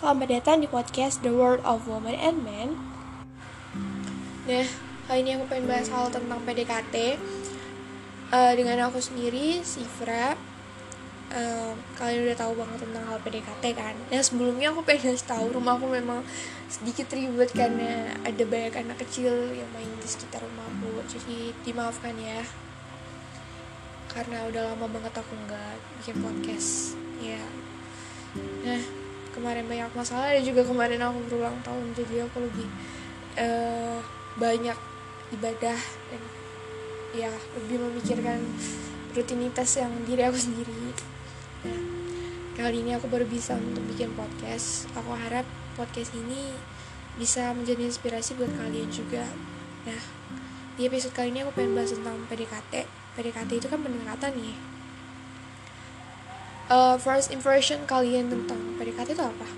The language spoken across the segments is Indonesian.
selamat datang di podcast The World of Women and Men. Nah, kali ini aku pengen bahas hal tentang PDKT uh, Dengan aku sendiri, Sifra uh, Kalian udah tahu banget tentang hal PDKT kan? Nah sebelumnya aku pengen kasih tahu rumah aku memang sedikit ribet Karena ada banyak anak kecil yang main di sekitar rumahku Jadi dimaafkan ya. Karena udah lama banget aku nggak bikin podcast. Ya. Nah kemarin banyak masalah dan juga kemarin aku berulang tahun jadi aku lebih uh, banyak ibadah dan ya lebih memikirkan rutinitas yang diri aku sendiri. Nah kali ini aku baru bisa untuk bikin podcast. Aku harap podcast ini bisa menjadi inspirasi buat kalian juga. Nah di episode kali ini aku pengen bahas tentang PDKT PDKT itu kan pendekatan nih uh, first impression kalian tentang PDKT itu apa?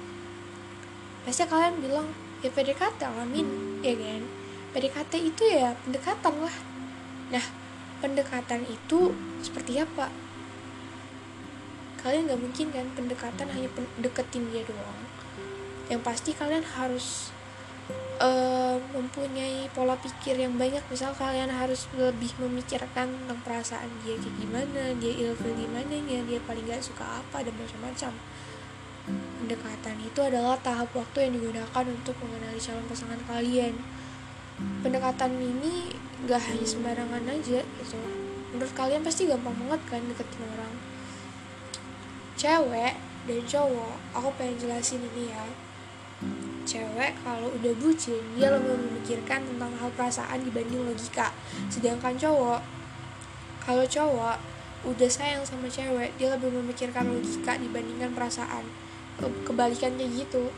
Pasti kalian bilang ya PDKT alamin, ya kan? PDKT itu ya pendekatan lah. Nah, pendekatan itu seperti apa? Kalian gak mungkin kan pendekatan hanya deketin dia doang. Yang pasti kalian harus uh, mempunyai pola pikir yang banyak. Misal kalian harus lebih memikirkan tentang perasaan dia kayak gimana dia ilfil gimana ya dia paling gak suka apa dan macam-macam. Pendekatan itu adalah tahap waktu yang digunakan untuk mengenali calon pasangan kalian. Pendekatan ini gak hanya sembarangan aja gitu. Menurut kalian pasti gampang banget kan deketin orang. Cewek dan cowok aku pengen jelasin ini ya cewek kalau udah bucin dia lebih memikirkan tentang hal perasaan dibanding logika. Sedangkan cowok kalau cowok udah sayang sama cewek dia lebih memikirkan logika dibandingkan perasaan. Kebalikannya gitu.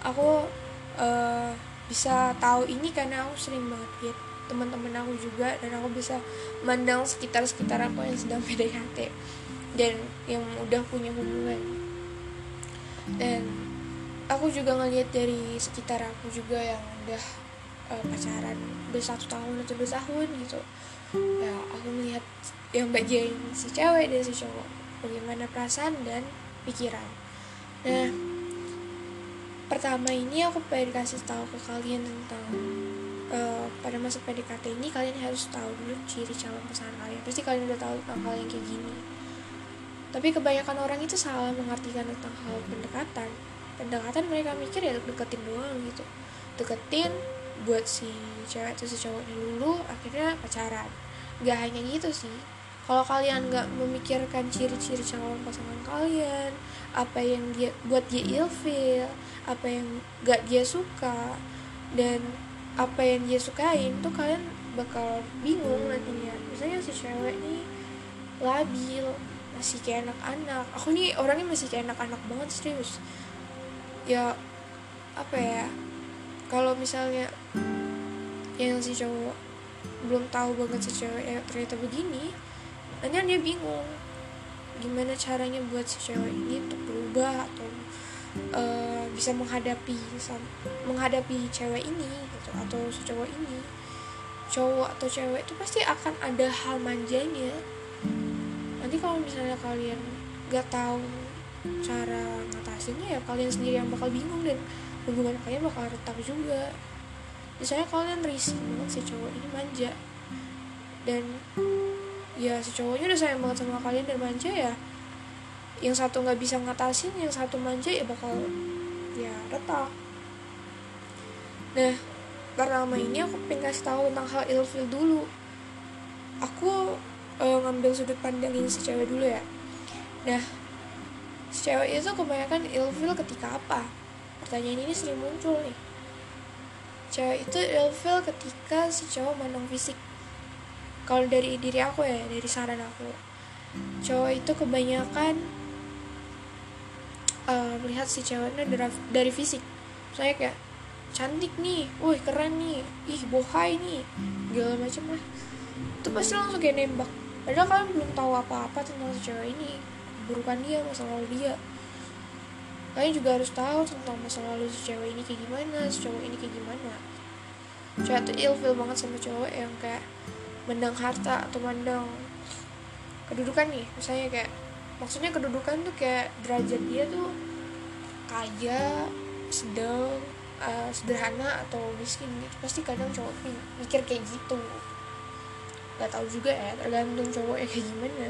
Aku uh, bisa tahu ini karena aku sering banget lihat teman-teman aku juga dan aku bisa mandang sekitar-sekitar aku yang sedang PDKT dan yang udah punya hubungan. Dan aku juga ngeliat dari sekitar aku juga yang udah uh, pacaran udah satu tahun atau dua tahun gitu. Ya aku melihat yang bagian si cewek dan si cowok bagaimana perasaan dan pikiran. Nah pertama ini aku pengen kasih tahu ke kalian tentang uh, pada masa PDKT ini kalian harus tahu dulu ciri calon pasangan kalian. Pasti kalian udah tahu tentang hal yang kayak gini. Tapi kebanyakan orang itu salah mengartikan tentang hal pendekatan pendekatan mereka mikir ya deketin doang gitu. Deketin buat si cewek atau si cowoknya dulu akhirnya pacaran. Gak hanya gitu sih. Kalau kalian nggak memikirkan ciri-ciri calon pasangan kalian apa yang dia buat dia ilfil apa yang gak dia suka dan apa yang dia sukain tuh kalian bakal bingung nantinya. Misalnya si cewek nih labil masih kayak anak-anak. Aku nih orangnya masih kayak anak-anak banget serius ya apa ya kalau misalnya yang si cowok belum tahu banget si cewek ya ternyata begini nanti dia bingung gimana caranya buat si cewek ini untuk berubah atau uh, bisa menghadapi menghadapi cewek ini gitu atau si cowok ini. Cowok atau cewek itu pasti akan ada hal manjanya. Nanti kalau misalnya kalian gak tahu cara ngatasinnya ya kalian sendiri yang bakal bingung dan hubungan kalian bakal retak juga. Misalnya kalian risih banget si cowok ini manja. Dan ya si cowoknya udah sayang banget sama kalian dan manja ya yang satu nggak bisa ngatasin yang satu manja ya bakal ya retak. Nah pertama ini aku pengen kasih tahu tentang hal ilfil dulu. Aku uh, ngambil sudut pandangin si cewek dulu ya. Nah cewek itu kebanyakan ilfil ketika apa? Pertanyaan ini sering muncul nih. Cewek itu ilfil ketika si cowok mandang fisik. Kalau dari diri aku ya dari saran aku. Cowok itu kebanyakan uh, melihat si ceweknya dari, dari fisik. Saya kayak cantik nih, wih keren nih, ih bohai nih, segala macam lah. Itu pasti langsung kayak nembak. Padahal kalian belum tahu apa-apa tentang si cewek ini keburukan dia masa lalu dia. Kalian juga harus tahu tentang masa lalu si cewek ini kayak gimana si cowok ini kayak gimana. Cewek tuh ilfil banget sama cowok yang kayak mendang harta atau mandang. Kedudukan nih misalnya kayak maksudnya kedudukan tuh kayak derajat dia tuh kaya sedang uh, sederhana atau miskin gitu. Pasti kadang cowok mikir kayak gitu. Nggak tahu juga ya tergantung cowok ya kayak gimana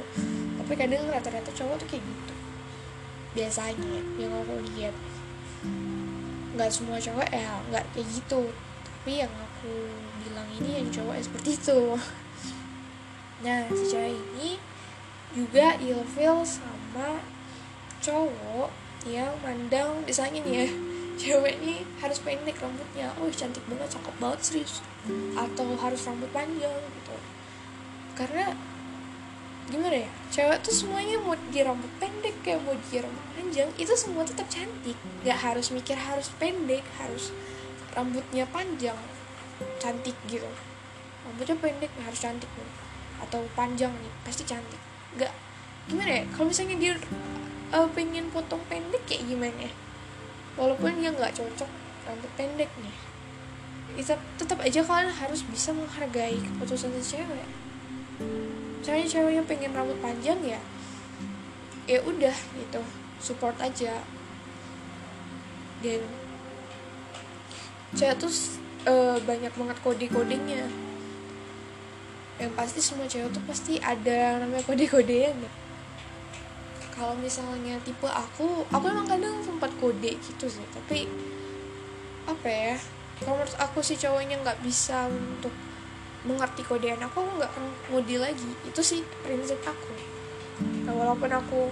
tapi kadang rata-rata cowok tuh kayak gitu. Biasanya yang aku lihat. Nggak semua cowok ya nggak kayak gitu. Tapi yang aku bilang ini yang cowok seperti itu. Nah si cewek ini juga ilfil sama cowok yang mandang nih ya. Cewek ini harus pendek rambutnya. Oh cantik banget cakep banget serius. Atau harus rambut panjang gitu. Karena gimana ya? Cewek tuh semuanya mau di rambut pendek kayak mau di rambut panjang itu semua tetap cantik nggak harus mikir harus pendek harus rambutnya panjang cantik gitu. Rambutnya pendek harus cantik nih atau panjang nih pasti cantik. Nggak. Gimana ya? Kalau misalnya dia uh, pengen potong pendek kayak gimana ya? Walaupun dia nggak cocok rambut pendek nih. Tetap tetap aja kalian harus bisa menghargai keputusan cewek misalnya cewek yang pengen rambut panjang ya ya udah gitu support aja. Dan cewek tuh uh, banyak banget kode-kodenya. Yang pasti semua cewek tuh pasti ada namanya kode-kodean ya kalau misalnya tipe aku aku emang kadang sempat kode gitu sih tapi apa ya kalau menurut aku sih cowoknya nggak bisa untuk mengerti kodean aku aku nggak ngudi lagi. Itu sih prinsip aku. Nah, walaupun aku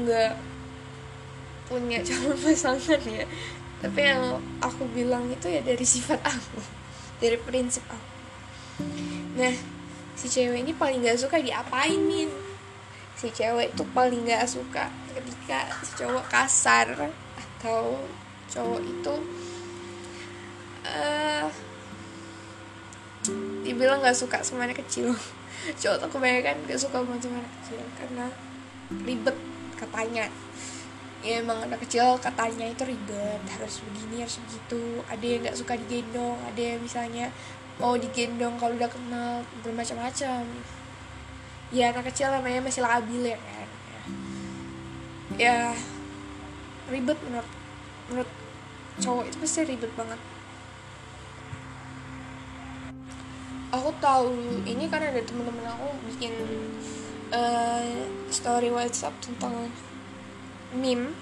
nggak punya calon pasangan ya tapi yang aku bilang itu ya dari sifat aku dari prinsip aku. Nah si cewek ini paling nggak suka diapainin. Si cewek tuh paling gak suka ketika si cowok kasar atau cowok itu uh, dibilang gak suka sama anak kecil. Cowok tuh kebanyakan gak suka banget sama anak kecil karena ribet katanya. Ya emang anak kecil katanya itu ribet harus begini harus begitu. Ada yang nggak suka digendong ada yang misalnya mau digendong kalau udah kenal bermacam-macam. Ya anak kecil namanya masih labil ya kan. Ya ribet menurut menurut cowok itu pasti ribet banget aku tahu ini karena ada teman-teman aku bikin uh, story WhatsApp tentang meme.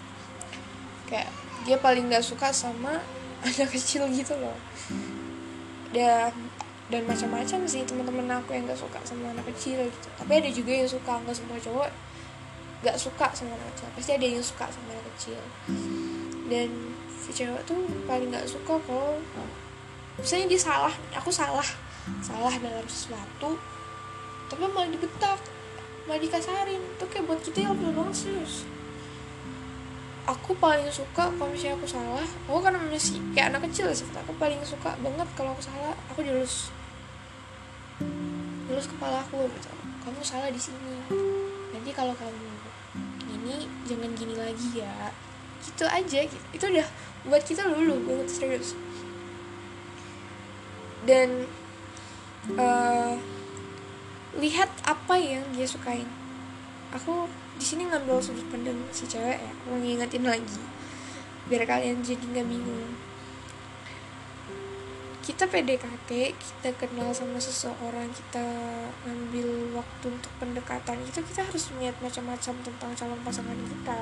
Kayak dia paling nggak suka sama anak kecil gitu loh. Dia dan macam-macam sih teman-teman aku yang gak suka sama anak kecil gitu. Tapi ada juga yang suka nggak semua cowok gak suka sama anak kecil. Pasti ada yang suka sama anak kecil. Dan si cewek tuh paling gak suka kalau misalnya dia salah aku salah salah dalam sesuatu tapi malah dibetak malah dikasarin. Itu kayak buat kita yang banget serius. Aku paling suka kalau misalnya aku salah. Aku kan masih kayak anak kecil sih aku paling suka banget kalau aku salah aku dilus. Lulus kepala aku gitu. Kamu salah di sini. Nanti kalau kamu ini jangan gini lagi ya. Gitu aja gitu. itu udah buat kita lulu banget serius. Dan uh, lihat apa yang dia sukain. Aku di sini ngambil sudut pandang si cewek ya aku ngingetin lagi biar kalian jadi nggak bingung. Kita PDKT kita kenal sama seseorang kita ngambil waktu untuk pendekatan itu kita harus melihat macam-macam tentang calon pasangan kita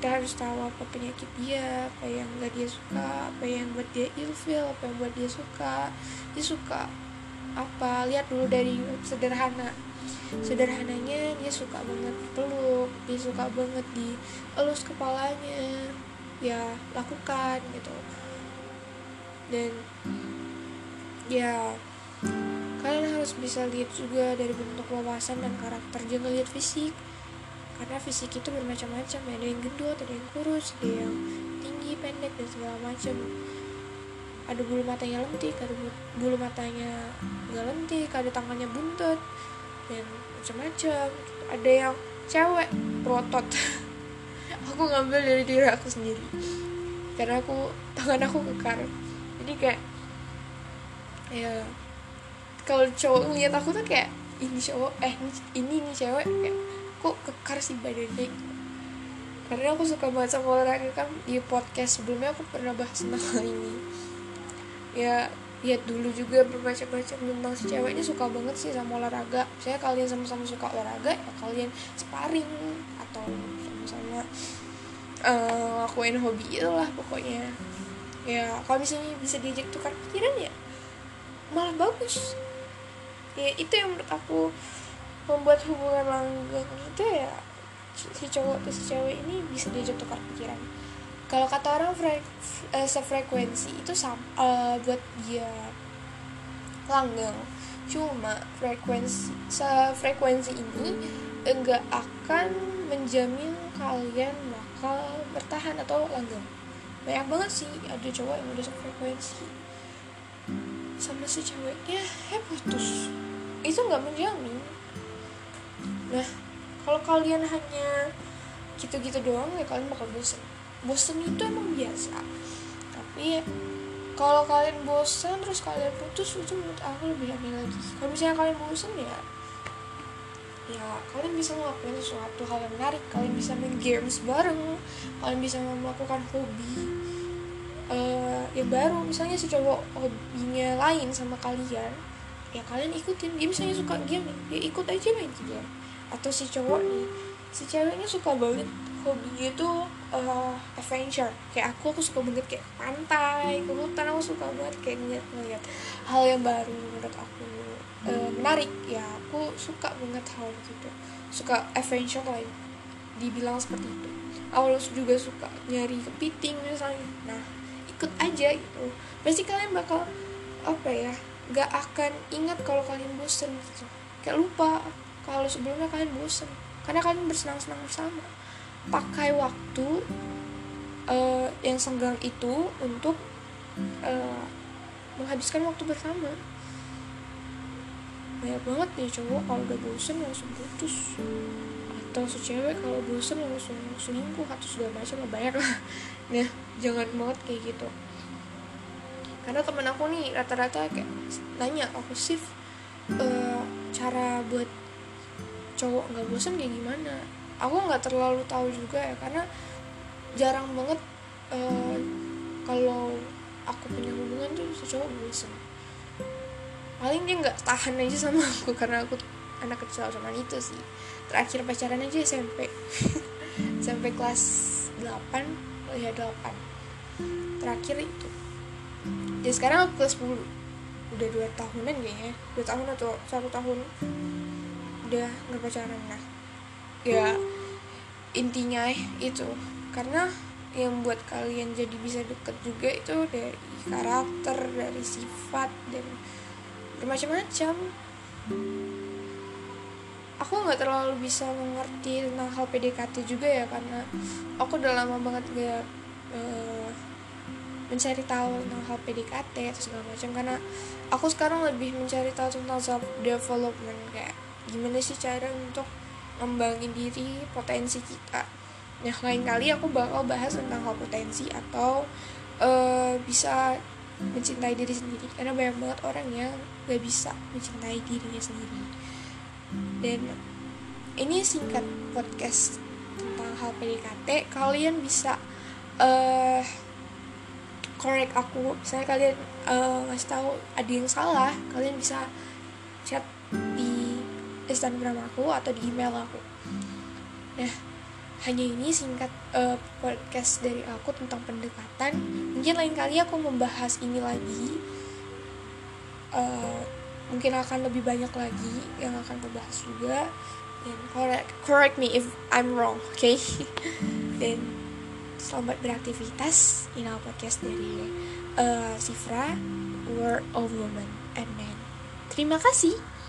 kita harus tahu apa penyakit dia apa yang gak dia suka apa yang buat dia ilfil apa yang buat dia suka. Dia suka apa? Lihat dulu dari sederhana. Sederhananya dia suka banget peluk dia suka banget di elus kepalanya. Ya lakukan gitu. Dan ya kalian harus bisa lihat juga dari bentuk wawasan dan karakter jangan lihat fisik karena fisik itu bermacam-macam ada yang gendut ada yang kurus ada yang tinggi pendek dan segala macam. Ada bulu matanya lentik ada bulu matanya nggak lentik ada tangannya buntut dan macam-macam. Ada yang cewek berotot aku ngambil dari diri aku sendiri. Karena aku tangan aku kekar. Jadi kayak ya kalau cowok ngeliat aku tuh kayak ini cowok eh ini ini cewek kayak kok kekar sih badannya karena aku suka banget sama olahraga kan. Di podcast sebelumnya aku pernah bahas tentang hal ini. Ya lihat dulu juga berbaca-baca tentang si cewek ini suka banget sih sama olahraga. Saya kalian sama-sama suka olahraga ya kalian sparring atau sama-sama uh, lakuin hobi itulah pokoknya. Ya kalau misalnya bisa diajak tukar pikiran ya malah bagus. Ya itu yang menurut aku membuat hubungan langgeng itu ya si cowok atau si cewek ini bisa diajak tukar pikiran. Kalau kata orang fre uh, sefrekuensi itu sama uh, buat dia langgeng. Cuma frekuensi sefrekuensi ini enggak akan menjamin kalian bakal bertahan atau langgeng. Banyak banget sih ada cowok yang udah sefrekuensi. Sama si ceweknya eh putus. Itu nggak menjamin nah kalau kalian hanya gitu-gitu doang ya kalian bakal bosen. Bosen itu emang biasa. Tapi kalau kalian bosen terus kalian putus itu menurut aku lebih aneh lagi. Kalau misalnya kalian bosen ya ya kalian bisa melakukan sesuatu hal yang menarik. Kalian bisa main games bareng kalian bisa melakukan hobi uh, yang baru misalnya si cowok hobinya lain sama kalian ya kalian ikutin. Dia misalnya suka game ya ikut aja main game atau si cowok nih si ceweknya suka banget hobinya itu uh, adventure. Kayak aku aku suka banget kayak pantai ke hutan aku suka banget kayak ngeliat ngeliat hal yang baru menurut aku. Uh, menarik. Ya aku suka banget hal gitu. Suka adventure lain dibilang seperti itu. Aku juga suka nyari kepiting misalnya. Nah ikut aja gitu. Pasti kalian bakal apa ya gak akan ingat kalau kalian bosen gitu. Kayak lupa kalau sebelumnya kalian bosen. Karena kalian bersenang-senang bersama. Pakai waktu uh, yang senggang itu untuk uh, menghabiskan waktu bersama. Banyak banget nih cowok kalau udah bosen langsung putus. Atau secewek kalau bosen langsung selingkuh atau sudah macam banyak lah. Nah jangan banget kayak gitu. Karena temen aku nih rata-rata kayak nanya aku sih uh, cara buat cowok nggak bosen kayak gimana? Aku nggak terlalu tahu juga ya karena jarang banget uh, kalau aku punya hubungan tuh si cowok bosen. Paling dia nggak tahan aja sama aku karena aku anak kecil sama itu sih. Terakhir pacaran aja SMP sampai kelas 8 oh ya 8 terakhir itu. Jadi sekarang aku kelas 10 udah dua tahunan kayaknya. Dua tahun atau satu tahun udah nggak pacaran nah. Ya intinya itu. Karena yang buat kalian jadi bisa deket juga itu dari karakter dari sifat dan bermacam-macam. Aku nggak terlalu bisa mengerti tentang hal PDKT juga ya karena aku udah lama banget gak uh, mencari tahu tentang hal PDKT atau segala macam. Karena aku sekarang lebih mencari tahu tentang self development kayak gimana sih cara untuk ngembangin diri potensi kita? Nah lain kali aku bakal bahas tentang hal potensi atau uh, bisa mencintai diri sendiri. Karena banyak banget orang yang gak bisa mencintai dirinya sendiri. Dan ini singkat podcast tentang hal PDKT kalian bisa uh, correct aku. Misalnya kalian uh, ngasih tahu ada yang salah kalian bisa chat Instagram aku atau di email aku. Nah hanya ini singkat uh, podcast dari aku tentang pendekatan. Mungkin lain kali aku membahas ini lagi. Uh, mungkin akan lebih banyak lagi yang akan membahas juga. Dan correct, correct me if I'm wrong oke okay? dan selamat beraktivitas. Ini podcast dari uh, Sifra World of Women and Men. Terima kasih